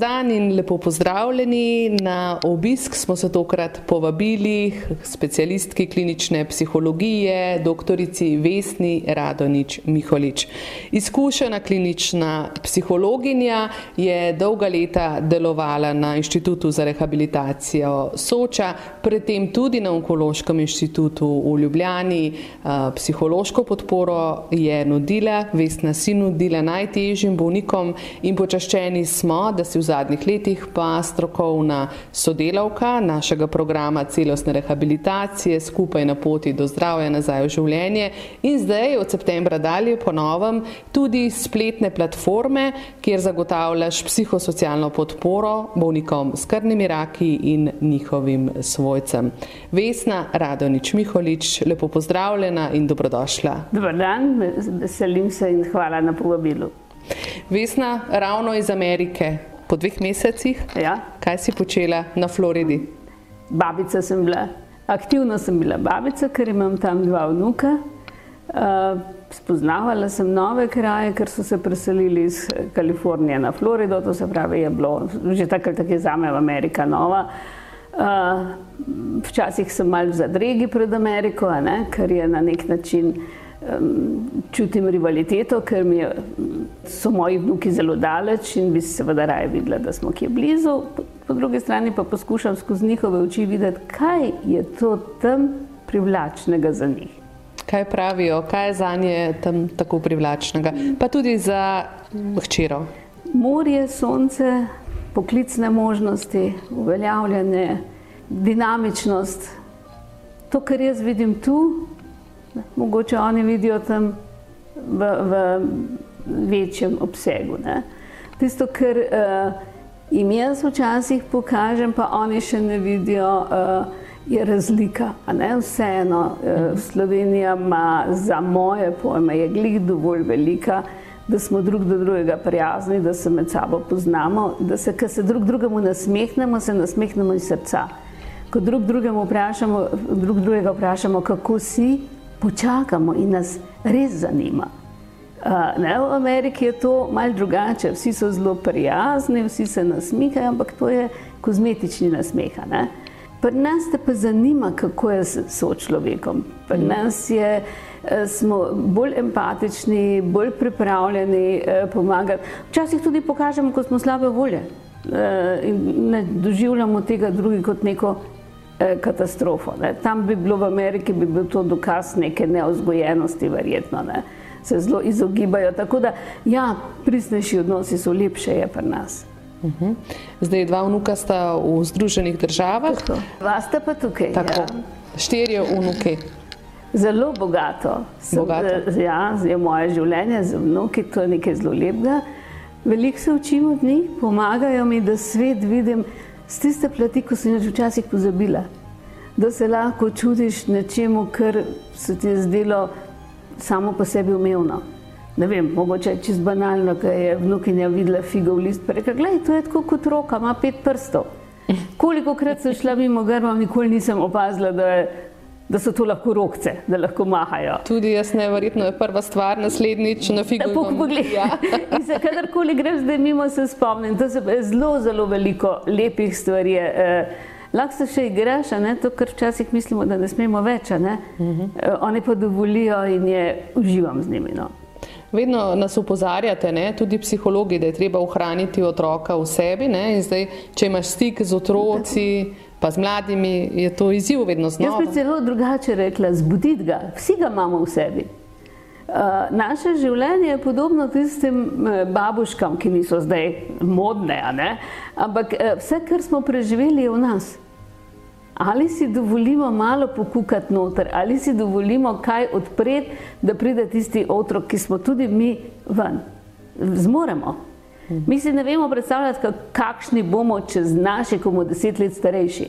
Dan in lepo pozdravljeni. Na obisk smo se tokrat povabili specialistki klinične psihologije, doktorici Vesni Radonič Miholič. Izkušena klinična psihologinja je dolga leta delovala na Inštitutu za rehabilitacijo Soča, predtem tudi na Onkološkem inštitutu v Ljubljani. Psihološko podporo je nudila, Vesna si nudila najtežjim bolnikom in počaščeni smo, da si v zadnjih letih pa strokovna sodelavka našega programa celostne rehabilitacije skupaj na poti do zdravja nazaj v življenje in zdaj od septembra dalje ponovem tudi spletne platforme, kjer zagotavljaš psihosocialno podporo bolnikom s krvnimi raki in njihovim svojcem. Vesna Radonič Miholič, lepo pozdravljena in dobrodošla. Dobar dan, veselim se in hvala na povabilu. Vesna, ravno iz Amerike, po dveh mesecih. Ja. Kaj si počela na Floridi? Babica sem bila, aktivno sem bila babica, ker imam tam dva vnuka. Uh, spoznavala sem nove kraje, ker so se preselili iz Kalifornije na Florido, to se pravi, je bilo že takrat tako za me Amerika nova. Uh, včasih sem mal v zadregi pred Ameriko, ne, ker je na nek način čutim rivaliteto, ker mi je, so moji vnuki zelo daleč in bi seveda raje videla, da smo kje blizu. Po, po drugi strani pa poskušam skozi njihove oči videti, kaj je to tam privlačnega za njih. Kaj pravijo, kaj je za nje tam tako privlačnega, pa tudi za hčero? Morje, sonce, poklicne možnosti, uveljavljanje, dinamičnost. To, kar jaz vidim tu, mogoče oni vidijo tam v, v večjem obsegu. Ne. Tisto, kar uh, jim jaz včasih pokažem, pa oni še ne vidijo, uh, je razlika. Vseeno, uh, Slovenija ima za moje pojme, je glih dovolj velika. Da smo drug do drugega prijazni, da se med sabo poznamo, da se, ko se drug drugemu nasmehnemo, se nasmehnemo iz srca. Ko drug, vprašamo, drug drugega vprašamo, kako si, počakamo in nas res zanima. Uh, ne, v Ameriki je to malce drugače, vsi so zelo prijazni, vsi se nasmihajo, ampak to je kozmetični nasmeh. Pri nas te pa zanima, kako je s človekom. Pri mm. nas je, smo bolj empatični, bolj pripravljeni eh, pomagati. Včasih tudi pokažemo, ko smo slabe volje eh, in ne doživljamo tega drugi kot neko katastrofo. Ne. Tam bi bilo v Ameriki bi bil to dokaz neke neozgojenosti, verjetno. Ne. Se zelo izogibajo. Tako da, ja, pristnejši odnosi so lepše, je pri nas. Uhum. Zdaj, dva vnuka sta v Združenih državah. Dva sta pa tukaj. Tako. Ja. Štirijo vnuki. Zelo bogato. bogato. Sem, eh, ja, je moje življenje z vnuki, to je nekaj zelo lepega. Veliko se učim od njih, pomagajo mi, da svet vidim z tiste plati, ko sem jo včasih pozabila, da se lahko čudiš nečemu, kar se ti je zdelo samo po sebi umevno. Ne vem, mogoče čez banalno, ker je vnukinja videla figov list, pa reka, gledaj, to je tako kot roka, ima pet prstov. Koliko krat sem šla mimo grma, nikoli nisem opazila, da je da so to lahko rokce, da lahko mahajo. Tudi jaz ne, verjetno je prva stvar, naslednjič na figu. Tako pogled. Ja. In se kadarkoli grem zdaj mimo, se spomnim, da se zelo, zelo veliko lepih stvari. Eh, lahko se še igraš, ne? to, kar včasih mislimo, da ne smemo več. Ne? Uh -huh. eh, oni pa dovolijo in je uživam z njimi. No. Vedno nas upozarjate, ne, tudi psihologi, da je treba ohraniti otroka v sebi. Ne, zdaj, če imaš stik z otroci, pa z mladimi, je to izziv vedno znova. Jaz bi celo drugače rekla: zbuditi ga, vsi ga imamo v sebi. Uh, naše življenje je podobno tistim uh, babuškam, ki niso zdaj modne, ampak uh, vse, kar smo preživeli, je v nas. Ali si dovolimo malo pokukati noter, ali si dovolimo kaj odpreti, da pride tisti otrok, ki smo tudi mi ven. Zmoremo. Mi si ne vemo predstavljati, kakšni bomo čez naše, ko bomo deset let starejši.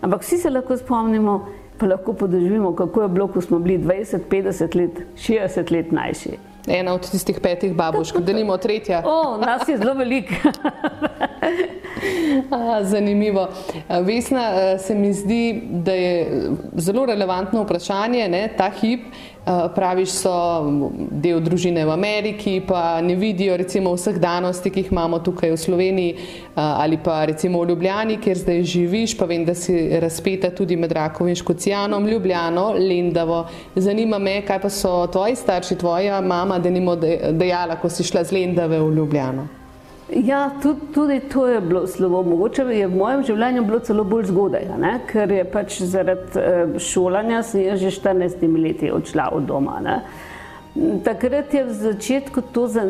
Ampak vsi se lahko spomnimo, pa lahko podoživimo, kako je bilo, ko smo bili 20, 50 let, 60 let mlajši. Ena od tistih petih babušk, da nimo tretja. O, nas je zelo veliko. Zanimivo. Vesna, se mi zdi, da je zelo relevantno vprašanje, ne, ta hip. Praviš, so del družine v Ameriki, pa ne vidijo recimo vseh danosti, ki jih imamo tukaj v Sloveniji ali pa recimo v Ljubljani, kjer zdaj živiš, pa vem, da si razpeta tudi med Rakom in Škocijanom, Ljubljano, Lendavo. Zanima me, kaj pa so tvoji starši, tvoja mama, da nimo dejala, ko si šla z Lendave v Ljubljano. Ja, tudi, tudi to je bilo slovo. Mogoče je v mojem življenju bilo celo bolj zgodaj, ne? ker je pač zaradi uh, šolanja sem jaz že 14 leti odšla od doma. Ne? Takrat je v začetku to za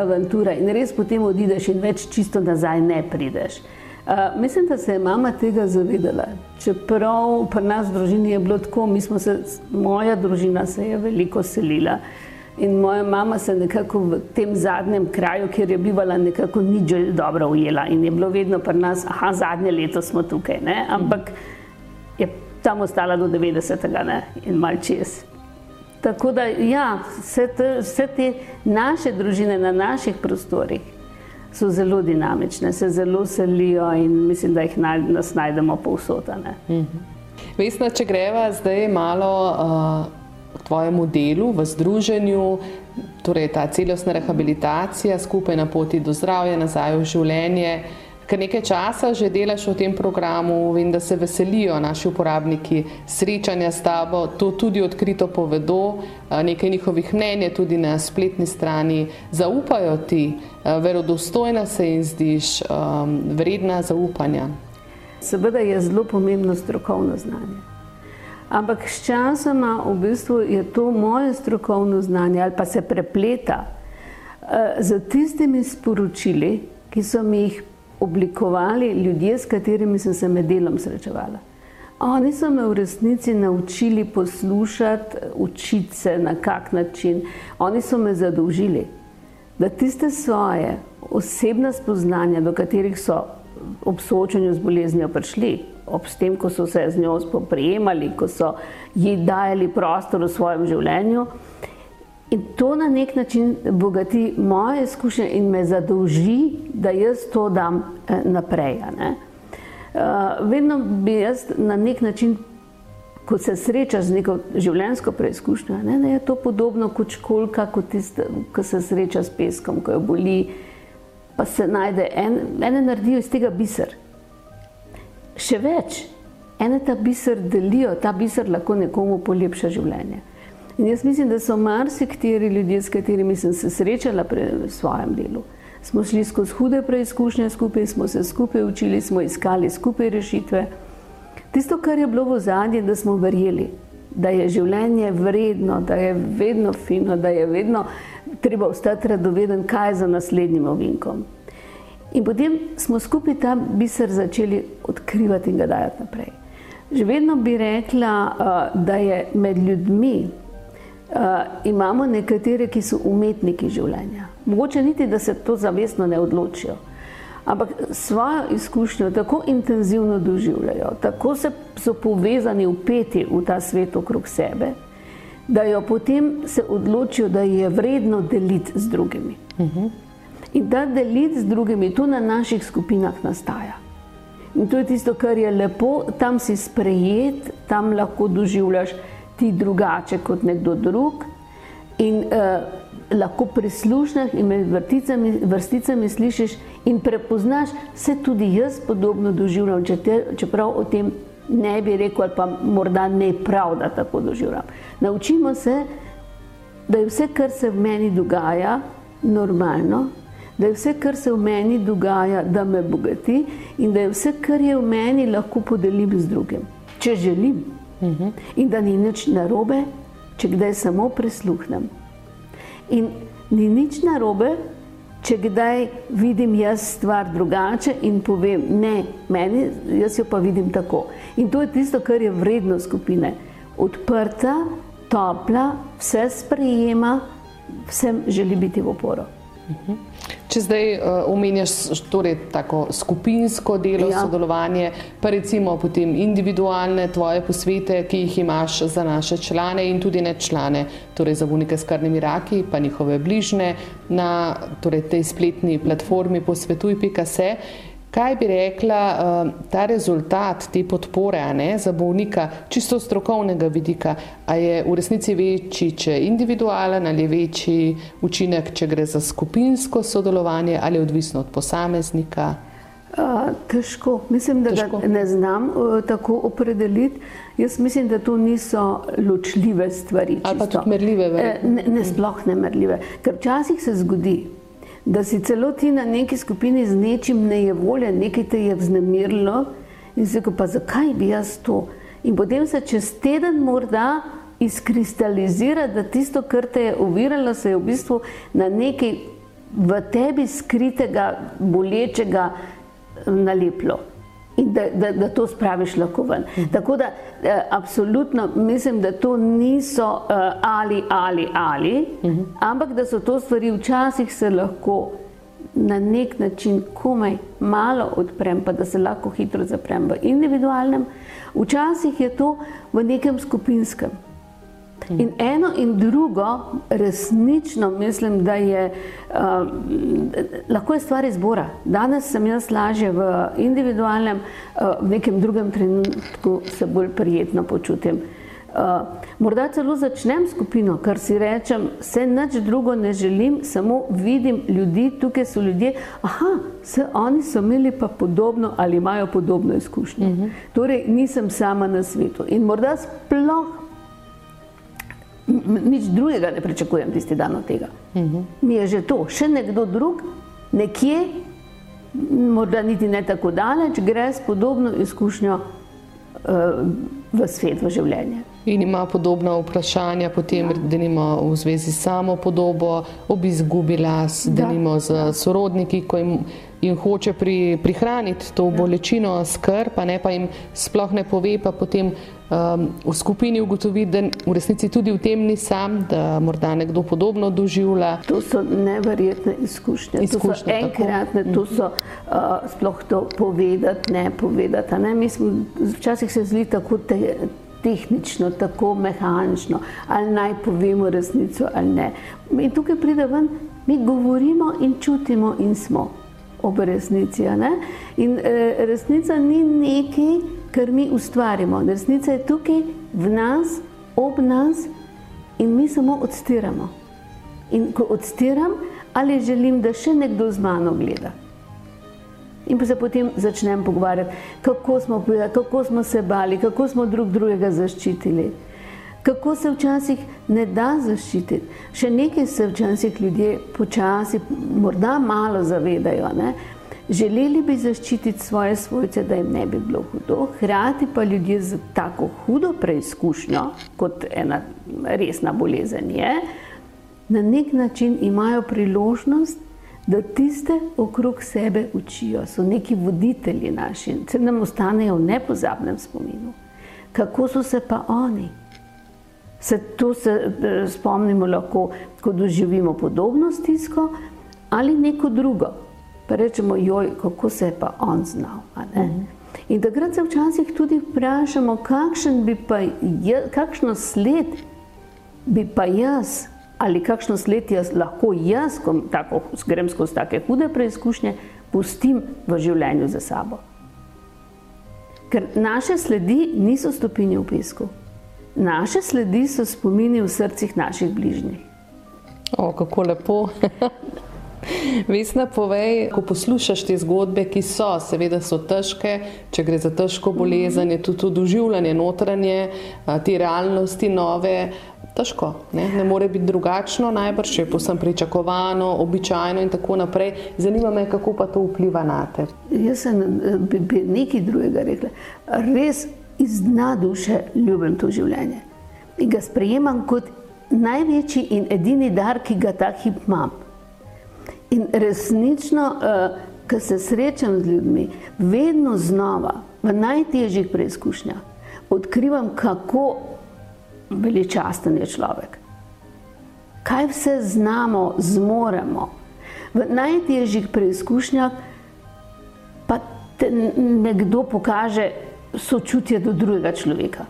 avantura in res potem odideš in več čisto nazaj ne prideš. Uh, mislim, da se je mama tega zavedala. Čeprav pri nas v družini je bilo tako, se, moja družina se je veliko selila. In moja mama se nekako v tem zadnjem kraju, kjer je bivala, nekako ni dobro ujela in je bilo vedno pri nas, aha, zadnje leto smo tukaj, ne? ampak je tam ostala do 90. Ne? in mal čez. Tako da, ja, vse te, vse te naše družine na naših prostorih so zelo dinamične, se zelo selijo in mislim, da jih naj, nas najdemo povsotane. Mhm. Vesna, če greva zdaj malo. Uh tvojemu delu, v združenju, torej ta celostna rehabilitacija skupaj na poti do zdravja, nazaj v življenje. Ker nekaj časa že delaš v tem programu, vem, da se veselijo naši uporabniki srečanja s tabo, to tudi odkrito povedo, nekaj njihovih mnenj je tudi na spletni strani, zaupajo ti, verodostojna se jim zdiš, vredna zaupanja. Seveda je zelo pomembno strokovno znanje. Ampak sčasoma v bistvu je to moje strokovno znanje ali pa se prepleta z tistimi sporočili, ki so mi jih oblikovali ljudje, s katerimi sem se med delom srečevala. Oni so me v resnici naučili poslušati, učiti se na kak način. Oni so me zadolžili, da tiste svoje osebna spoznanja, do katerih so ob soočanju z boleznijo prišli, ob tem, ko so se z njo spoprijemali, ko so ji dajali prostor v svojem življenju. In to na nek način bogati moje izkušnje in me zadolži, da jaz to dam eh, naprej. Uh, vedno bi jaz na nek način, ko se srečaš z neko življenjsko preizkušnjo, ne, ne, je to podobno kot školka, kot tiste, ko se sreča s peskom, ko jo boli, pa se najde en, ene naredijo iz tega biser. Še več, ene ta biser delijo, ta biser lahko nekomu polepša življenje. In jaz mislim, da so marsikateri ljudje, s katerimi sem se srečala pri svojem delu, smo šli skozi hude preizkušnje skupaj, smo se skupaj učili, smo iskali skupaj rešitve. Tisto, kar je bilo v zadnje, da smo verjeli, da je življenje vredno, da je vedno fino, da je vedno treba ostati radoveden, kaj je za naslednjim ovinkom. In potem smo skupaj ta biser začeli odkrivati in ga dajati naprej. Že vedno bi rekla, uh, da je med ljudmi uh, imamo nekatere, ki so umetniki življenja. Mogoče niti, da se to zavestno ne odločijo, ampak svojo izkušnjo tako intenzivno doživljajo, tako so povezani, upeti v ta svet okrog sebe, da jo potem se odločijo, da je vredno deliti z drugimi. Uh mhm. -huh in da deliti z drugimi, tu na naših skupinah nastaja. In to je tisto, kar je lepo, tam si sprejet, tam lahko doživljaš ti drugače kot nekdo drug in uh, lahko prislušnaš in med vrsticami, vrsticami slišiš in prepoznaš, se tudi jaz podobno doživljam, če te, čeprav o tem ne bi rekel ali pa morda ne prav, da tako doživljam. Naučimo se, da je vse, kar se v meni dogaja, normalno, da je vse, kar se v meni dogaja, da me bogati in da je vse, kar je v meni, lahko podelim z drugim, če želim. Uh mhm. -huh. In da ni nič narobe, če kdaj samo prisluhnem. In ni nič narobe, če kdaj vidim jaz stvar drugače in povem, ne, meni, jaz jo pa vidim tako. In to je tisto, kar je vredno skupine. Odprta, topla, vse sprejema, vsem želi biti v oporo. Če zdaj uh, omenjaš torej, tako skupinsko delo, ja. sodelovanje, pa recimo potem individualne tvoje posvete, ki jih imaš za naše člane in tudi ne člane, torej za bolnike s krvnimi raki, pa njihove bližne na torej, tej spletni platformi posvetuj.se. Kaj bi rekla, eh, ta rezultat te podpore ne, za bolnika, čisto strokovnega vidika, a je v resnici večji, če je individualen ali je večji učinek, če gre za skupinsko sodelovanje ali je odvisno od posameznika? Težko. Mislim, da težko. ne znam uh, tako opredeliti. Jaz mislim, da to niso ločljive stvari. Ali pa tudi merljive? E, ne, ne, sploh ne merljive. Ker včasih se zgodi, da si celo ti na neki skupini z nečim ne je volje, nekaj te je vznemirilo in si rekel, pa zakaj bi jaz to? In potem se čez teden morda izkristalizira, da tisto, kar te je oviralo, se je v bistvu na nekaj v tebi skritega, bolečega naleplo in da, da, da to spraviš lahko ven. Tako da, eh, absolutno mislim, da to niso uh, ali, ali, ali, -huh. ampak da so to stvari, včasih se lahko na nek način komaj malo odprem, pa da se lahko hitro zaprem v individualnem, včasih je to v nekem skupinskem. In eno in drugo, resnično mislim, da je uh, lahko je stvar izbora. Danes sem jaz lažje v individualnem, uh, v nekem drugem trenutku se bolj prijetno počutim. Uh, morda celo začnem skupino, kar si rečem, vse nič drugo ne želim, samo vidim ljudi, tukaj so ljudje, aha, se oni so imeli pa podobno ali imajo podobno izkušnjo. Uh mhm. -huh. Torej, nisem sama na svetu in morda sploh nič drugega ne pričakujem tisti dan od tega. Uh mhm. -huh. Mi je že to, še nekdo drug, nekje, morda niti ne tako daleč, gre s podobno izkušnjo uh, v svet, v življenje. In ima podobna vprašanja, potem, ja. da nima v zvezi s samo podobo, ob izgubi las, da nima z sorodniki, ko jim, jim hoče pri, prihraniti to ja. bolečino, skrb, pa ne pa jim sploh ne pove, pa potem um, v skupini ugotovi, da v resnici tudi v tem ni sam, da morda nekdo podobno doživlja. To so neverjetne izkušnje. izkušnje to so enkratne, to so uh, sploh to povedati, ne povedati. Ne? Mi smo včasih se zli tako te, tehnično, tako mehanično, ali naj povemo resnico ali ne. In tukaj pride ven, mi govorimo in čutimo in smo ob resnici. In e, resnica ni nekaj, kar mi ustvarimo. Resnica je tukaj v nas, ob nas in mi samo odstiramo. In ko odstiram, ali želim, da še nekdo z mano gleda. In pa se potem začnem pogovarjati, kako smo, kako smo se bali, kako smo drug drugega zaščitili, kako se včasih ne da zaščititi. Še nekaj se včasih ljudje počasi, morda malo zavedajo. Ne? Želeli bi zaščititi svoje svojce, da jim ne bi bilo hudo, hkrati pa ljudje z tako hudo preizkušnjo, kot ena resna bolezen je, na nek način imajo priložnost, da tiste okrog sebe učijo, so neki voditelji naši, se nam ostanejo v nepozabnem spominu. Kako so se pa oni? Se to se eh, spomnimo lahko, ko doživimo podobno stisko ali neko drugo. Pa rečemo, joj, kako se je pa on znal. Mhm. In takrat se včasih tudi vprašamo, kakšen bi pa, kakšno sled bi pa jaz ali kakšno sled jaz lahko jaz, ko tako, grem skozi take hude preizkušnje, pustim v življenju za sabo. Ker naše sledi niso stopinje v pesku. Naše sledi so spomini v srcih naših bližnjih. O, kako lepo. Vesna, povej, ko poslušaš te zgodbe, ki so, seveda so težke, če gre za težko bolezen, je tudi to doživljanje notranje, te realnosti nove, težko, ne? ne more biti drugačno, najbrž je posem pričakovano, običajno in tako naprej. Zanima me, kako pa to vpliva na te. Jaz sem bi, bi nekaj drugega rekla. Res iz dna duše ljubim to življenje in ga sprejemam kot največji in edini dar, ki ga ta hip imam. In resnično, uh, ko se srečam z ljudmi, vedno znova, v najtežjih preizkušnjah, odkrivam, kako veličasten je človek. Kaj vse znamo, zmoremo. V najtežjih preizkušnjah pa te nekdo pokaže sočutje do drugega človeka.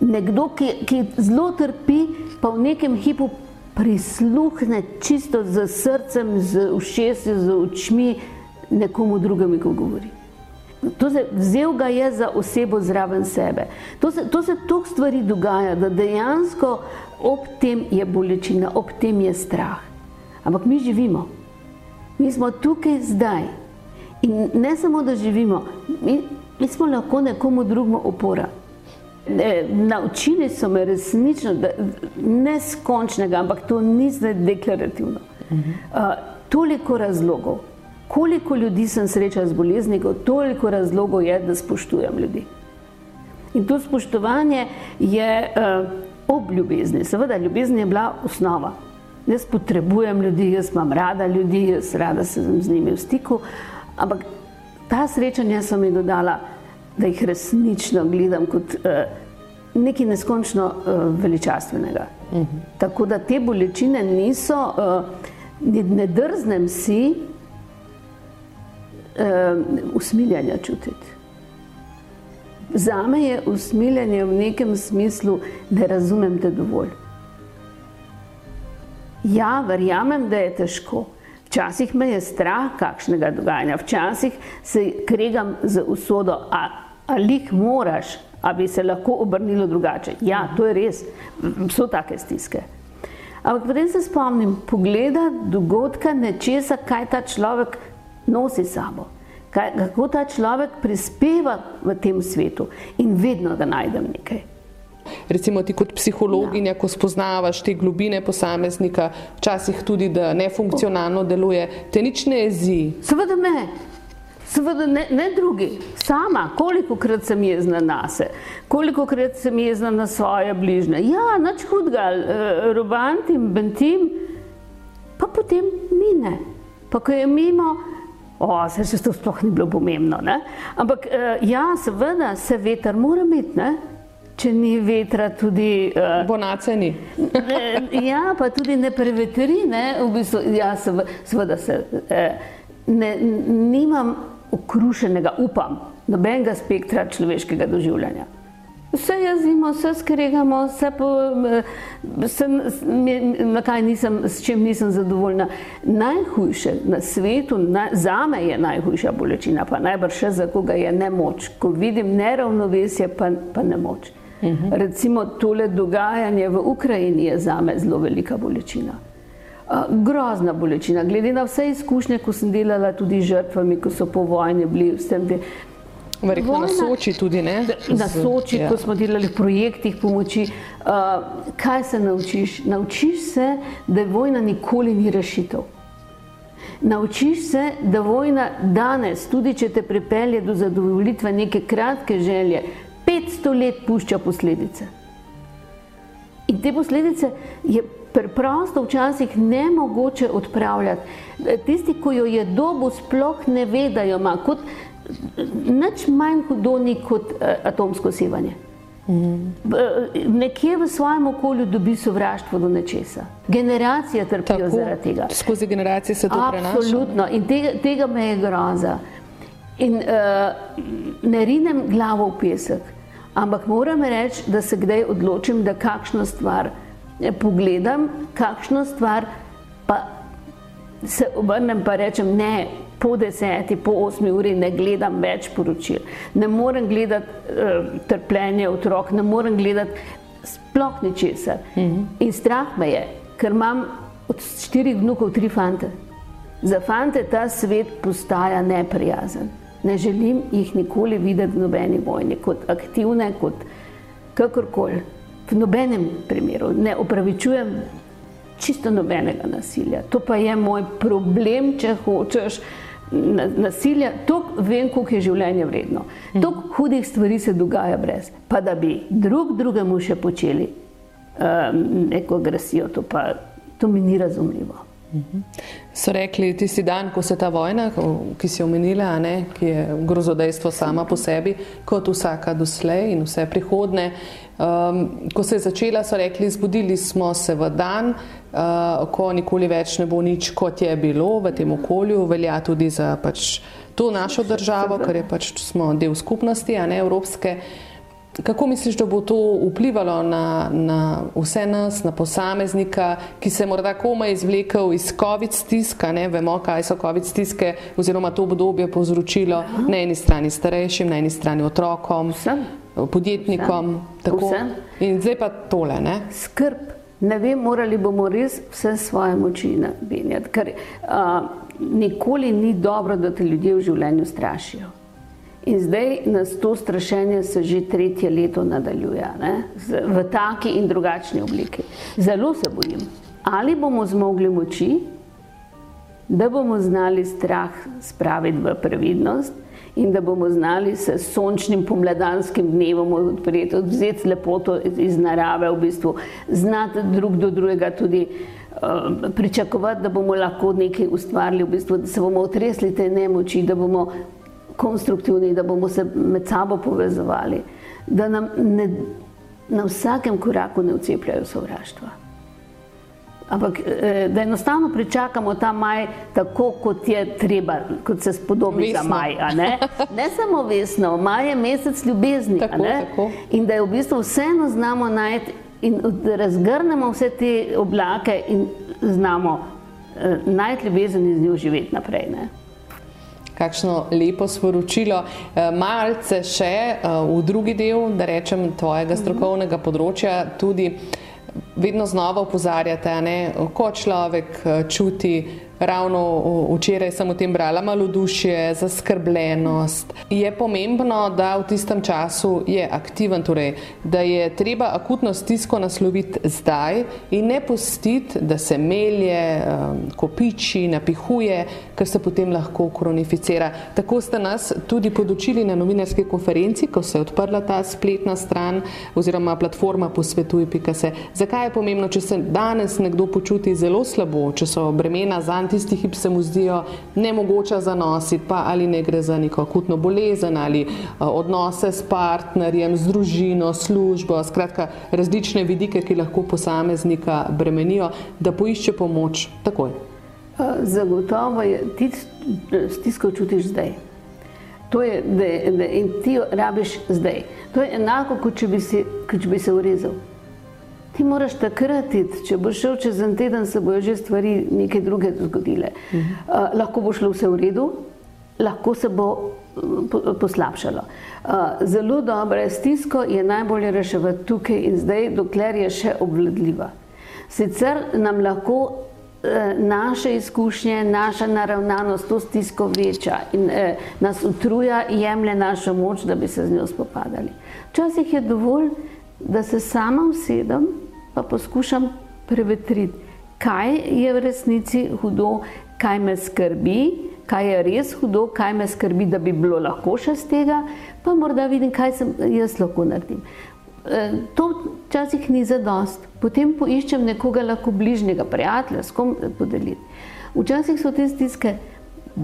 Nekdo, ki, ki zelo trpi, pa v nekem hipu prisluhne čisto z srcem, z ušesi, z očmi nekomu drugemu, ko govori. To se, vzel ga je za osebo zraven sebe. To se, to se toliko stvari dogaja, da dejansko ob tem je bolečina, ob tem je strah. Ampak mi živimo, mi smo tukaj zdaj. In ne samo, da živimo, mi, mi smo lahko nekomu drugemu opora. Ne, naučili so me resnično, da neskončnega, ampak to ni zdaj deklarativno. Uh, toliko razlogov, koliko ljudi sem srečal z boleznikom, toliko razlogov je, da spoštujem ljudi. In to spoštovanje je uh, ob ljubezni. Seveda, ljubezen je bila osnova. Jaz potrebujem ljudi, jaz imam rada ljudi, jaz rada sem z njimi v stiku, ampak ta srečanja so mi dodala, da jih resnično gledam kot uh, nekaj neskončno uh, veličastvenega. Uh -huh. Tako da te bolečine niso, uh, ne drznem si usmiljanja čutiti. Za me je usmiljanje v nekem smislu, da razumem te dovolj. Ja, verjamem, da je težko. Včasih me je strah kakšnega dogajanja, včasih se kregam z usodo, ali jih moraš, a bi se lahko obrnilo drugače. Ja, to je res, so take stiske. Ampak potem se spomnim pogleda, dogodka, nečesa, kaj ta človek nosi sabo kaj, kako ta človek prispeva v tem svetu in vedno ga najdem nekaj. Recimo ti kot psihologinja, ja. ko spoznavaš te globine posameznika, včasih tudi, da nefunkcionalno deluje, te nič ne jezi. Seveda ne, seveda ne, ne drugi, sama, koliko krat sem jezna na se, koliko krat sem jezna na svoje bližne. Ja, nič hudga, eh, robantim, bentim, pa potem mine. Pa ko je mimo, O, se še to sploh ni bilo pomembno. Ne? Ampak uh, ja, seveda se veter mora imeti, ne? če ni vetra, tudi. Uh, Bonace ni. ja, pa tudi ne prevetri, ne? v bistvu, ja, seveda se. Uh, ne, nimam okrušenega, upam, nobenega spektra človeškega doživljanja. Vse jezimo, vse skregamo, vse po, sem, na kaj nisem, s čim nisem zadovoljna. Najhujše na svetu, na, za me je najhujša bolečina, pa najbrž še za koga je nemoč. Ko vidim neravnovesje, pa, pa nemoč. Uh mhm. -huh. Recimo tole dogajanje v Ukrajini je za me zelo velika bolečina. Grozna bolečina, glede na vse izkušnje, ko sem delala tudi žrtvami, ko so po vojni bili tem. Verjetno na Soči tudi ne. Na Soči, ja. ko smo delali v projektih pomoči. Uh, kaj se naučiš? Naučiš se, da vojna nikoli ni rešitev. Naučiš se, da vojna danes, tudi če te pripelje do zadovoljitve neke kratke želje, 500 let pušča posledice. In te posledice je preprosto včasih ne mogoče odpravljati. Tisti, ki jo je dobo, sploh ne vedajo, kot nič manj hudoni kot uh, atomsko sevanje. Mm. Nekje v svojem okolju dobi sovraštvo do nečesa. Generacije trpijo Tako, zaradi tega. Skozi generacije se to prenaša. Absolutno. In tega, tega me je groza. In uh, ne rinem glavo v pesek, ampak moram reči, da se kdaj odločim, da kakšno stvar eh, pogledam, kakšno stvar pa se obrnem pa rečem ne, po deseti, po osmi uri ne gledam več poročil, ne morem gledati uh, trpljenje otrok, ne morem gledati sploh ničesar. Mm -hmm. In strah me je, ker imam od štirih vnukov tri fante. Za fante ta svet postaja neprijazen. Ne želim jih nikoli videti v nobeni vojni, kot aktivne, kot kakorkoli. V nobenem primeru ne opravičujem čisto nobenega nasilja. To pa je moj problem, če hočeš nasilja, toliko vem, koliko je življenje vredno. Mhm. Toliko hudih stvari se dogaja brez, pa da bi drug drugemu še počeli um, neko agresijo, to pa to mi ni razumljivo. So rekli tisti dan, ko se ta vojna, ki si omenila, ne, ki je grozodejstvo sama po sebi, kot vsaka doslej in vse prihodne. Um, ko se je začela, so rekli, zbudili smo se v dan, uh, ko nikoli več ne bo nič, kot je bilo v tem okolju, velja tudi za pač to našo državo, ker je pač smo del skupnosti, a ne evropske. Kako misliš, da bo to vplivalo na, na vse nas, na posameznika, ki se je morda komaj izvlekel iz COVID stiska? Ne? Vemo, kaj so COVID stiske, oziroma to obdobje povzročilo na eni strani starejšim, na eni strani otrokom, Vsem. podjetnikom. Vsem. In zdaj pa tole. Ne? Skrb. Ne vem, morali bomo res vse svoje moči nabinjati, ker uh, nikoli ni dobro, da te ljudje v življenju strašijo. In zdaj nas to strašenje se že tretje leto nadaljuje ne? v taki in drugačni obliki. Zelo se bojim, ali bomo zmogli moči, da bomo znali strah spraviti v previdnost in da bomo znali se sončnim pomladanskim dnevom odpreti, vzeti lepoto iz narave, v bistvu znati drug do drugega tudi uh, pričakovati, da bomo lahko nekaj ustvarili, v bistvu, da se bomo otresli te nemoči, da bomo konstruktivni, da bomo se med sabo povezovali, da nam ne, na vsakem koraku ne ucepljajo sovraštva. Ampak eh, da enostavno pričakamo ta maj tako, kot je treba, kot se spodobi vesno. za maj. Ne? ne samo vesno, maj je mesec ljubezni. Tako, tako. In da je v bistvu vseeno znamo najti in razgrnemo vse te oblake in znamo eh, najti ljubezen in z njo živeti naprej. Ne? Kakšno lepo sporočilo. Eh, malce še eh, v drugi del, da rečem, tvojega strokovnega področja, tudi vedno znova upozarjate, ko človek eh, čuti ravno včeraj sem o tem brala, malodušje, zaskrbljenost. Je pomembno, da v tistem času je aktiven, torej, da je treba akutno stisko nasloviti zdaj in ne pustiti, da se melje, kopiči, napihuje, ker se potem lahko kronificira. Tako ste nas tudi podočili na novinarski konferenci, ko se je odprla ta spletna stran oziroma platforma posvetuj.se. Zakaj je pomembno, če se danes nekdo počuti zelo slabo, če so bremena zanj tisti hip se mu zdijo nemogoče zanositi, pa ali ne gre za neko akutno bolezen ali odnose s partnerjem, z družino, službo, skratka različne vidike, ki lahko posameznika bremenijo, da poišče pomoč takoj. Zagotovo je ti stisko čutiš zdaj. To je, da, da, in ti jo rabiš zdaj. To je enako, kot če bi, si, kot če bi se urezal. Ti moraš takrat iti, če boš šel čez en teden, se bojo že stvari neke druge zgodile. Uh -huh. uh, lahko bo šlo vse v redu, lahko se bo uh, poslabšalo. Uh, zelo dobro stisko je najbolje reševati tukaj in zdaj, dokler je še obvladljiva. Sicer nam lahko uh, naše izkušnje, naša naravnanost to stisko veča in uh, nas utruja, jemlje našo moč, da bi se z njo spopadali. Včasih je dovolj, da se sama usedem pa poskušam prevetriti, kaj je v resnici hudo, kaj me skrbi, kaj je res hudo, kaj me skrbi, da bi bilo lahko še z tega, pa morda vidim, kaj sem jaz lahko naredim. E, to včasih ni za dost. Potem poiščem nekoga lahko bližnjega, prijatelja, s kom podeliti. Včasih so te stiske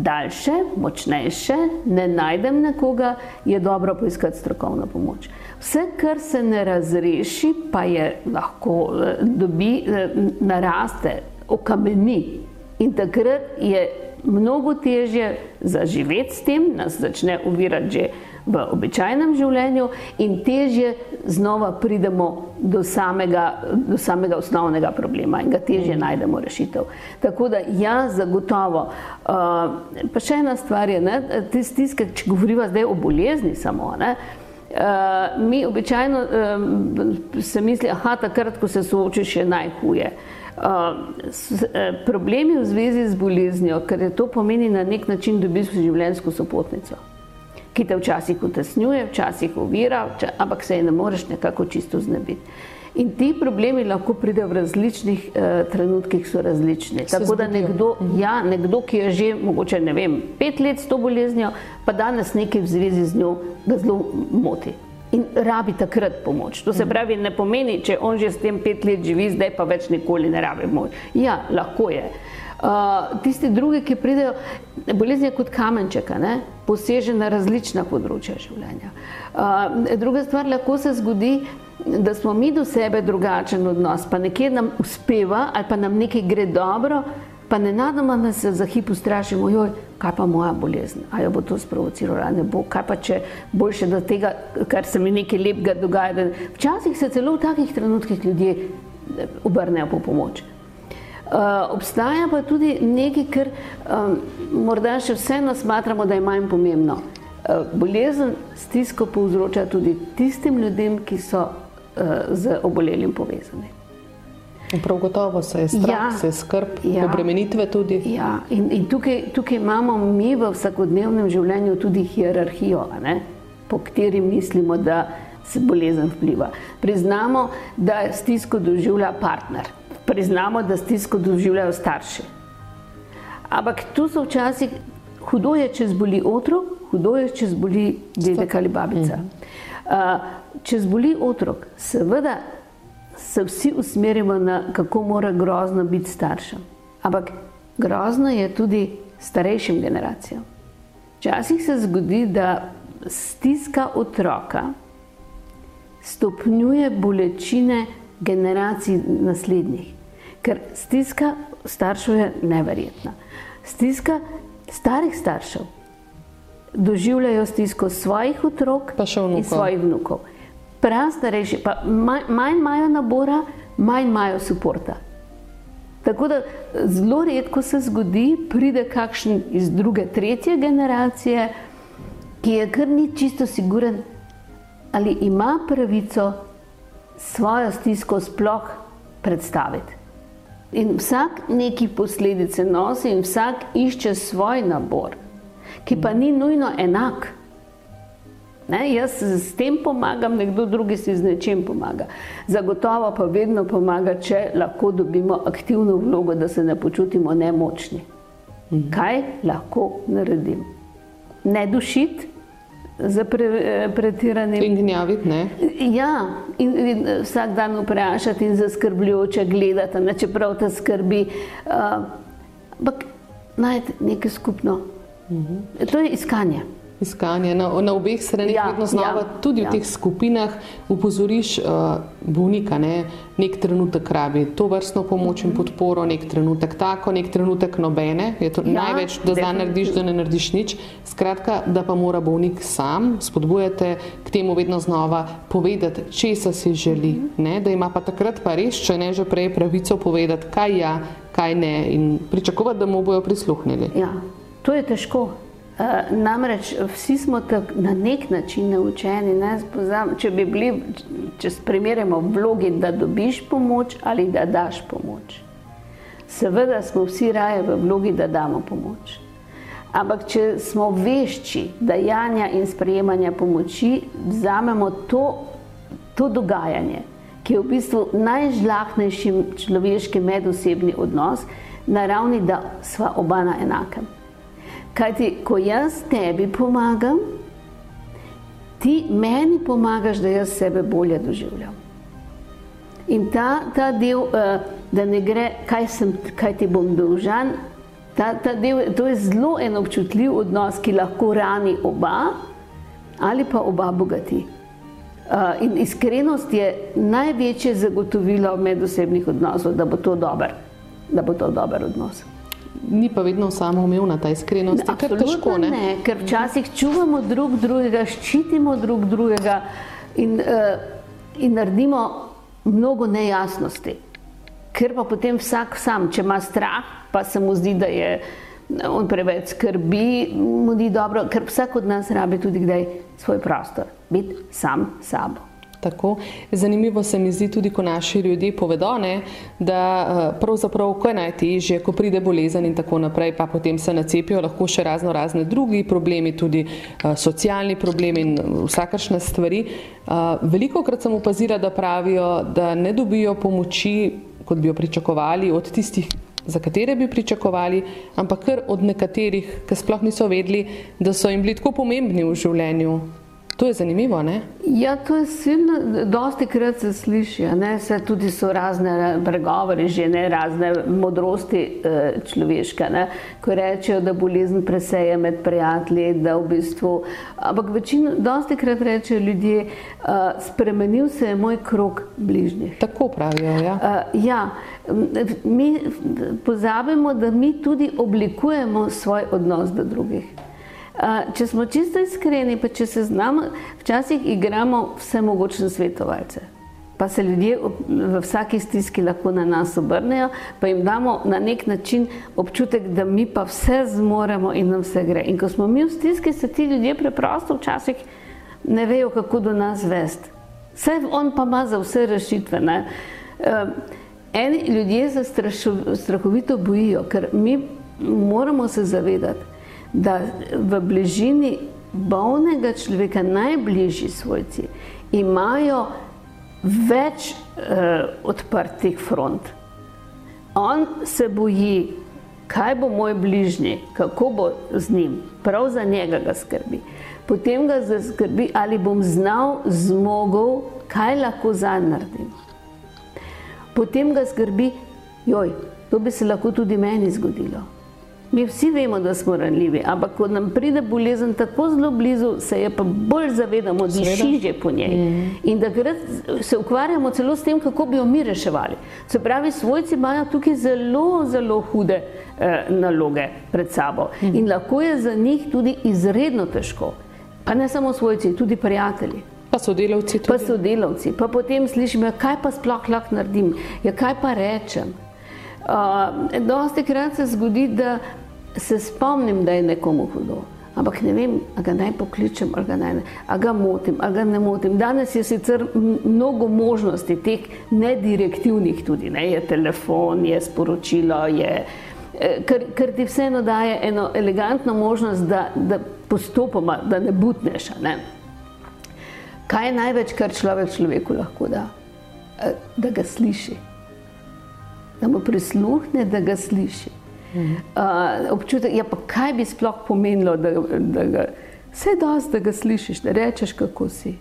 daljše, močnejše, ne najdem nekoga, je dobro poiskati strokovno pomoč. Vse, kar se ne razreši, pa je lahko eh, dobi, eh, naraste, okameni in takrat je mnogo težje zaživeti s tem, nas začne uvirati že v običajnem življenju in težje znova pridemo do samega, do samega osnovnega problema in ga težje najdemo rešitev. Tako da ja, zagotovo. Uh, pa še ena stvar je, ne, te stiske, če govoriva zdaj o bolezni samo, ne, Uh, mi običajno um, se misli, da takrat, ko se soočiš, je najhuje. Uh, s, uh, problemi v zvezi z boleznijo, ker je to pomeni na nek način dobiti življenjsko sopotnico ki te včasih utesnjuje, včasih ovira, ampak se je ne moreš nekako čisto znebiti. In ti problemi lahko pridejo v različnih eh, trenutkih, so različni. Se Tako da nekdo, mhm. ja, nekdo, ki je že mogoče ne vem, pet let s to boleznijo, pa danes nekaj v zvezi z njo ga zelo moti. In rabi takrat pomoč. To se mhm. pravi, ne pomeni, če on že s tem pet let živi, zdaj pa več nikoli ne rabi pomoč. Ja, lahko je. Uh, Uh, tisti drugi, ki pridejo, bolezen je kot kamenček, poseže na različna področja življenja. Uh, druga stvar, lahko se zgodi, da smo mi do sebe drugačen odnos, pa nekje nam uspeva ali pa nam nekaj gre dobro, pa ne nadoma nas za hip ustrašimo, joj, kaj pa moja bolezen, a jo bo to sprovociralo, ne bo, kaj pa če boljše do tega, kar se mi nekaj lepega dogaja. Včasih se celo v takih trenutkih ljudje eh, obrnejo po pomoč. Uh, obstaja pa tudi nekaj, kar um, morda še vseeno smatramo, da je manj pomembno. Uh, bolezen stisko povzroča tudi tistim ljudem, ki so uh, z obolelim povezani. Prav gotovo se je strah, ja, se je skrb, ja, obremenitve tudi. Ja, in, in tukaj, tukaj imamo mi v vsakodnevnem življenju tudi hierarhijo, ne, po kateri mislimo, da se bolezen vpliva. Priznamo, da stisko doživlja partner, priznamo, da stisko doživljajo starši. Ampak tu so včasih hudo je, če zboli otrok, hudo je, če zboli dedek ali babica. Uh, če zboli otrok, seveda se vsi usmerimo na kako mora grozno biti staršem. Ampak grozno je tudi starejšim generacijam. Včasih se zgodi, da stiska otroka stopnjuje bolečine generacij naslednjih. Ker stiska staršev je neverjetna. Stiska starih staršev doživljajo stisko svojih otrok in svojih vnukov prastarejši, pa manj imajo nabora, manj imajo suporta. Tako da zelo redko se zgodi, pride kakšen iz druge, tretje generacije, ki je kar ni čisto siguren, ali ima pravico svojo stisko sploh predstaviti. In vsak neki posledice nosi in vsak išče svoj nabor, ki pa ni nujno enak. Ne, jaz s tem pomagam, nekdo drugi si z nečem pomaga. Zagotovo pa vedno pomaga, če lahko dobimo aktivno vlogo, da se ne počutimo nemočni. Mhm. Kaj lahko naredim? Ne dušiti za pre, pretiranim. In gnjaviti, ne? Ja, in, in vsak dan vprašati in zaskrbljujoče gledati, ne, čeprav te skrbi. Ampak uh, najti nekaj skupno. Mhm. To je iskanje iskanje na, na obeh straneh, ja, vedno znova, ja, tudi v ja. teh skupinah, upozoriš uh, bolnika, ne, nek trenutek rabi to vrstno pomoč in podporo, nek trenutek tako, nek trenutek nobene, je to ja, največ, da zdaj narediš, da ne narediš nič. Skratka, da pa mora bolnik sam, spodbujate k temu vedno znova povedati, česa si želi, mm -hmm. ne, da ima pa takrat pa res, če ne že prej pravico povedati, kaj ja, kaj ne in pričakovati, da mu bojo prisluhnili. Ja, to je težko. Eh, namreč vsi smo na nek način naučeni, ne? če bi bili, če primerjamo vlogi, da dobiš pomoč ali da daš pomoč. Seveda smo vsi raje v vlogi, da damo pomoč. Ampak če smo vešči dajanja in sprejemanja pomoči, vzamemo to, to dogajanje, ki je v bistvu najžlahnejši človeški medosebni odnos, na ravni, da sva oba na enakem. Kajti, ko jaz tebi pomagam, ti meni pomagaš, da jaz sebe bolje doživljam. In ta, ta del, uh, da ne gre, kaj, sem, kaj ti bom dolžan, ta, ta del, to je zelo en občutljiv odnos, ki lahko rani oba ali pa oba bogati. Uh, in iskrenost je največje zagotovilo medosebnih odnosov, da bo to dober, da bo to dober odnos ni pa vedno samo umevna ta iskrenost. Težko, ne? ne, ker včasih čuvamo drug drugega, ščitimo drug drugega in, uh, in naredimo mnogo nejasnosti. Ker pa potem vsak sam, če ima strah, pa se mu zdi, da je on preveč skrbi, mu ni dobro, ker vsak od nas rabi tudi kdaj svoj prostor, biti sam sabo. Tako. Zanimivo se mi zdi tudi, ko naši ljudje povedo, ne, da eh, pravzaprav, ko je najtežje, ko pride bolezen in tako naprej, pa potem se nacepijo lahko še razno razne drugi problemi, tudi uh, socialni problemi in vsakršne stvari. Uh, veliko krat sem opazila, da pravijo, da ne dobijo pomoči, kot bi jo pričakovali, od tistih, za katere bi pričakovali, ampak kar od nekaterih, ki sploh niso vedeli, da so jim bili tako pomembni v življenju To je zanimivo, ne? Ja, to je silno, dosti krat se sliši, ne, se tudi so razne pregovori, že ne razne modrosti eh, človeške, ne, ko rečejo, da bolezen preseje med prijatelji, da v bistvu, ampak večino, dosti krat rečejo ljudje, uh, spremenil se je moj krok bližnjih. Tako pravijo, ja. Uh, ja, mi pozabimo, da mi tudi oblikujemo svoj odnos do drugih. Če smo čisto iskreni, pa če se znamo, včasih igramo vse mogočne svetovalce. Pa se ljudje v vsaki stiski lahko na nas obrnejo, pa jim damo na nek način občutek, da mi pa vse zmoremo in nam vse gre. In ko smo mi v stiski, se ti ljudje preprosto včasih ne vejo, kako do nas vest. Vse on pa ima za vse rešitve. Ne? Eni ljudje se strahovito bojijo, ker mi moramo se zavedati, da v bližini bolnega človeka, najbližji svojci, imajo več uh, odprtih front. On se boji, kaj bo moj bližnji, kako bo z njim, prav za njega ga skrbi. Potem ga skrbi, ali bom znal, zmogel, kaj lahko za naredim. Potem ga skrbi, joj, to bi se lahko tudi meni zgodilo. Mi vsi vemo, da smo ranljivi, ampak ko nam pride bolezen tako zelo blizu, se je pa bolj zavedamo, da je že po njej. Mm. In da se ukvarjamo celo s tem, kako bi jo mi reševali. Se pravi, svojci imajo tukaj zelo, zelo hude eh, naloge pred sabo mm. in lahko je za njih tudi izredno težko. Pa ne samo svojci, tudi prijatelji. Pa sodelavci. Tudi. Pa sodelavci. Pa potem slišim, ja, kaj pa sploh lahko naredim, ja, kaj pa rečem. Uh, dosti krat se zgodi, da se spomnim, da je nekomu hudo. Ampak ne vem, ali ga naj pokličem, ali ga, naj, ali ga motim, ali ga ne motim. Danes je sicer mnogo možnosti, teh nedirektivnih tudi, ne? je telefon, je sporočilo, je, eh, ker, ker ti vseeno daje eno elegantno možnost, da, da postopoma, da ne butneš. Ne? Kaj je največ, kar človek človeku lahko da? Eh, da ga sliši. Da mu prisluhne, da ga sliši. Uh, občutek, ja, pa kaj bi sploh pomenilo, da, da ga vse dosti, da ga slišiš, da rečeš, kako si.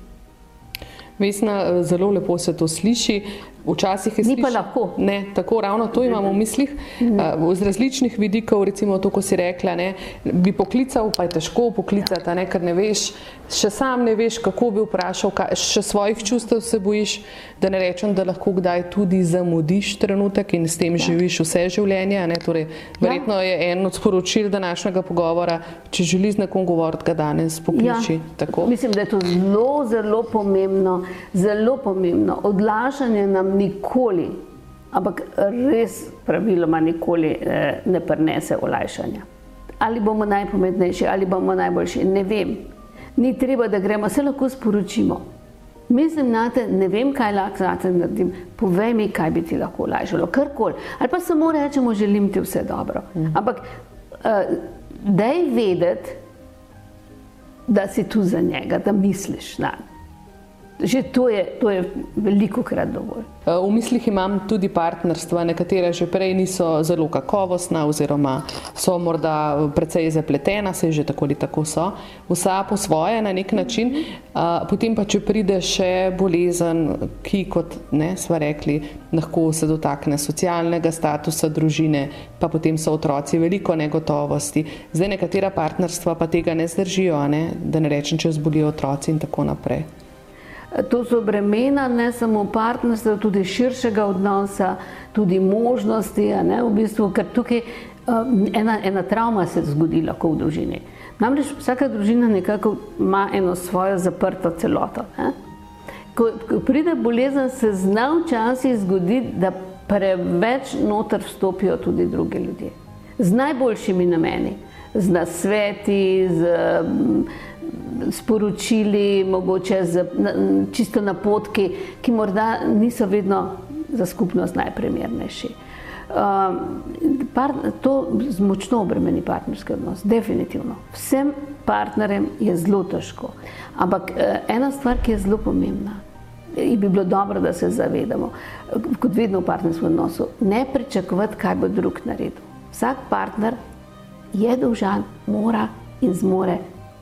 Vesna, zelo lepo se to sliši. Včasih je sliši, pa lahko. Ne, tako ravno to imamo v mislih. Uh, z različnih vidikov, recimo to, ko si rekla, ne, bi poklical, pa je težko poklicati, ja. ne, ker ne veš, še sam ne veš, kako bi vprašal, kaj, še svojih čustev se bojiš, da ne rečem, da lahko kdaj tudi zamudiš trenutek in s tem ja. živiš vse življenje. Ne, torej, verjetno ja. je en od sporočil današnjega pogovora, če želiš z nekom govoriti, ga danes pokliči. Ja. Mislim, da je to zelo, zelo pomembno, zelo pomembno. Odlašanje nam nikoli, ampak res praviloma nikoli eh, ne prenese olajšanja. Ali bomo najpametnejši, ali bomo najboljši, ne vem. Ni treba, da gremo, se lahko sporočimo. Mislim, da ne vem, kaj lahko znate naredim, povej mi, kaj bi ti lahko olajšalo, karkoli. Ali pa samo rečemo, želim ti vse dobro. Mhm. Ampak uh, daj vedeti, da si tu za njega, da misliš na njega. Že to je, to je veliko krat dovolj. Eh, v mislih imam tudi partnerstva, nekatere že prej niso zelo kakovostna oziroma so morda precej zapletena, se že tako ali tako so, vsa po svoje na nek način. Eh, potem pa, če pride še bolezen, ki, kot ne, sva rekli, lahko se dotakne socialnega statusa družine, pa potem so otroci veliko negotovosti. Zdaj nekatera partnerstva pa tega ne zdržijo, ne? da ne rečem, če zbolijo otroci in tako naprej. To so bremena ne samo partnerstva, tudi širšega odnosa, tudi možnosti, ne, v bistvu, ker tukaj um, ena, ena travma se zgodi lahko v družini. Namreč vsaka družina nekako ima eno svojo zaprto celoto. Ne. Ko, ko pride bolezen, se zna včasih zgodi, da preveč noter vstopijo tudi druge ljudje. Z najboljšimi nameni, z nasveti, z um, sporočili, mogoče z čisto napotki, ki morda niso vedno za skupnost najprimernejši. Um, par, to močno obremeni partnerski odnos, definitivno. Vsem partnerjem je zelo težko. Ampak eh, ena stvar, ki je zelo pomembna in bi bilo dobro, da se zavedamo, kot vedno v partnerskem odnosu, ne pričakovati, kaj bo drug naredil. Vsak partner je dolžan, mora in zmore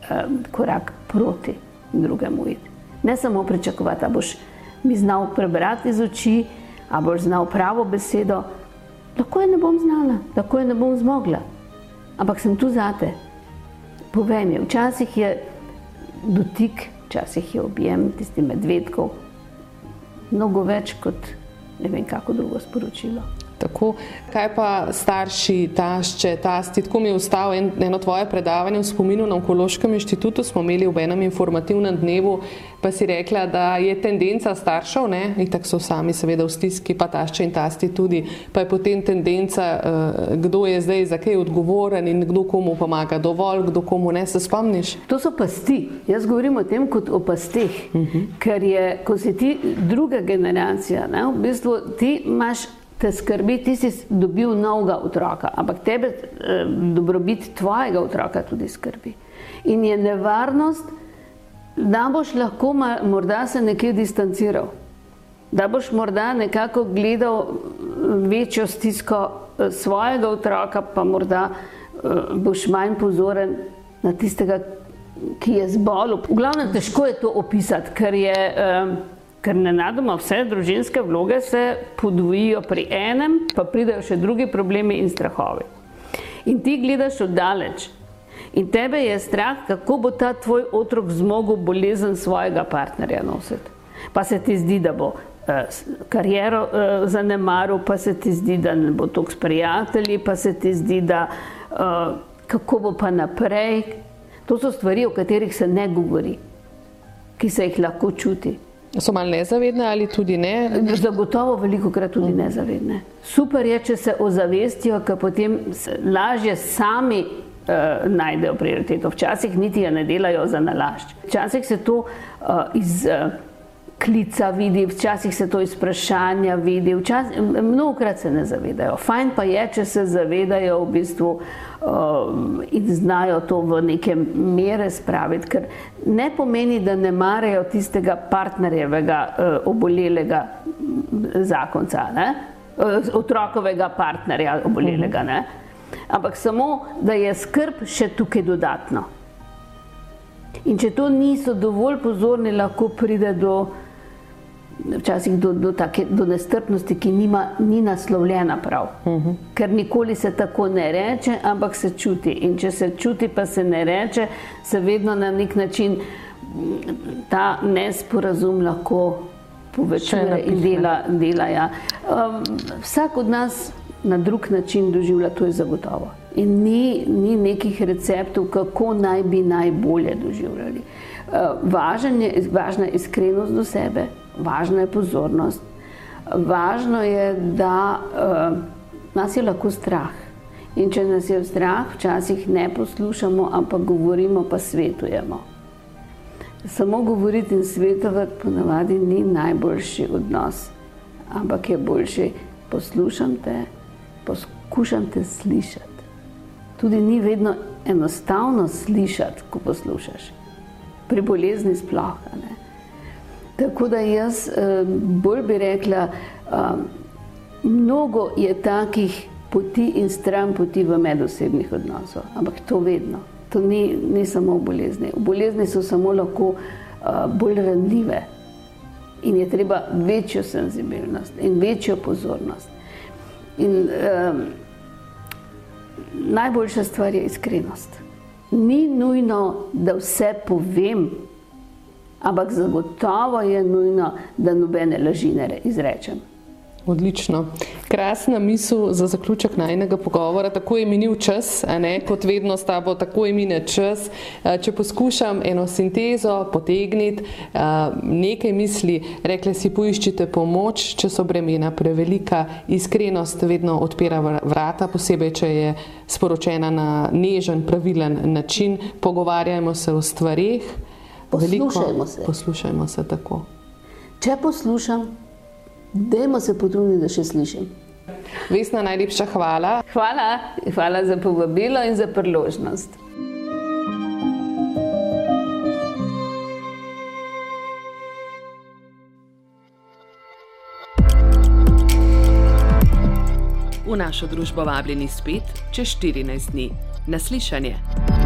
um, korak proti. drugemu iti. Ne samo pričakovati, da boš mi znal prebrati iz oči, a boš znal pravo besedo. Tako je ne bom znala, tako je ne bom zmogla. Ampak sem tu zate. Povej mi, včasih je dotik, včasih je objem tisti medvedkov, mnogo več kot ne vem, kako drugo sporočilo. Tako, kaj pa starši, tašče, tasti? Tako mi je ostalo en, eno tvoje predavanje v spominu na Onkološkem inštitutu, smo imeli v enem informativnem dnevu, pa si rekla, da je tendenca staršev, ne, in tako so sami seveda v stiski, pa tašče in tasti tudi, pa je potem tendenca, uh, kdo je zdaj za kaj odgovoren in kdo komu pomaga dovolj, kdo komu ne, se spomniš? To so pasti. Jaz govorim o tem kot o pasteh, uh -huh. ker je, ko si ti druga generacija, ne, v bistvu ti imaš te skrbi, ti si dobil novega otroka, ampak tebe eh, dobrobit tvojega otroka tudi skrbi. In je nevarnost, da boš lahko morda se nekje distanciral, da boš morda nekako gledal eh, večjo stisko eh, svojega otroka, pa morda boš manj pozoren na tistega, ki je zbolel. V glavnem težko je to opisati, ker je ker nenadoma vse družinske vloge se podvojijo pri enem, pa pridejo še drugi problemi in strahovi. In ti gledaš oddaleč. In tebe je strah, kako bo ta tvoj otrok zmogel bolezen svojega partnerja nositi. Pa se ti zdi, da bo eh, kariero eh, zanemaril, pa se ti zdi, da ne bo tok s prijatelji, pa se ti zdi, da eh, kako bo pa naprej. To so stvari, o katerih se ne govori, ki se jih lahko čuti. So malo nezavedne ali tudi ne? Zagotovo veliko krat tudi nezavedne. Super je, če se ozavestijo, ker potem lažje sami uh, najdejo prioriteto. Včasih niti je ne delajo za nalašč. Včasih se to uh, iz uh, klica vidi, včasih se to iz vprašanja vidi, včasih, mnogokrat se ne zavedajo. Fajn pa je, če se zavedajo v bistvu uh, in znajo to v neke mere spraviti, ker ne pomeni, da ne marajo tistega partnerjevega uh, obolelega zakonca, ne? Uh, otrokovega partnerja obolelega, ne? ampak samo, da je skrb še tukaj dodatno. In če to niso dovolj pozorni, lahko pride do včasih do, do, take, do nestrpnosti, ki nima, ni naslovljena prav. Uh mhm. -huh. Ker nikoli se tako ne reče, ampak se čuti. In če se čuti, pa se ne reče, se vedno na nek način ta nesporazum lahko povečuje in dela. dela ja. um, vsak od nas na drug način doživlja, to je zagotovo. In ni, ni nekih receptov, kako naj bi najbolje doživljali. Uh, je, važna je iskrenost do sebe, važna je pozornost, važno je, da uh, nas je lahko strah. In če nas je strah, včasih ne poslušamo, ampak govorimo, pa svetujemo. Samo govoriti in svetovati ponavadi ni najboljši odnos, ampak je boljši poslušam te, poskušam te slišati. Tudi ni vedno enostavno slišati, ko poslušaš. Pri bolezni sploh. Ne? Tako da jaz eh, bolj bi rekla, mnogo je takih poti in stran poti v medosebnih odnosov, ampak to vedno. To ni, ni samo bolezni. Bolezni so samo lahko bolj ranljive in je treba večjo senzibilnost in večjo pozornost. In um, najboljša stvar je iskrenost. Ni nujno, da vse povem, ampak zagotovo je nujno, da nobene laži ne izrečem. Odlično. Krasna misel za zaključek najnega pogovora. Tako je minil čas, kot vedno s tabo, tako je mine čas. Če poskušam eno sintezo potegniti, nekaj misli, rekli si, poiščite pomoč, če so bremena prevelika, iskrenost vedno odpira vrata, posebej, če je sporočena na nežen, pravilen način. Pogovarjajmo se o stvarih. Poslušajmo se. Poslušajmo se tako. Če poslušam, dajmo se potruditi, da še slišim. Vesna, najlepša hvala. Hvala, hvala za povabilo in za priložnost. V našo družbo vabljeni spet čez 14 dni. Naslišanje.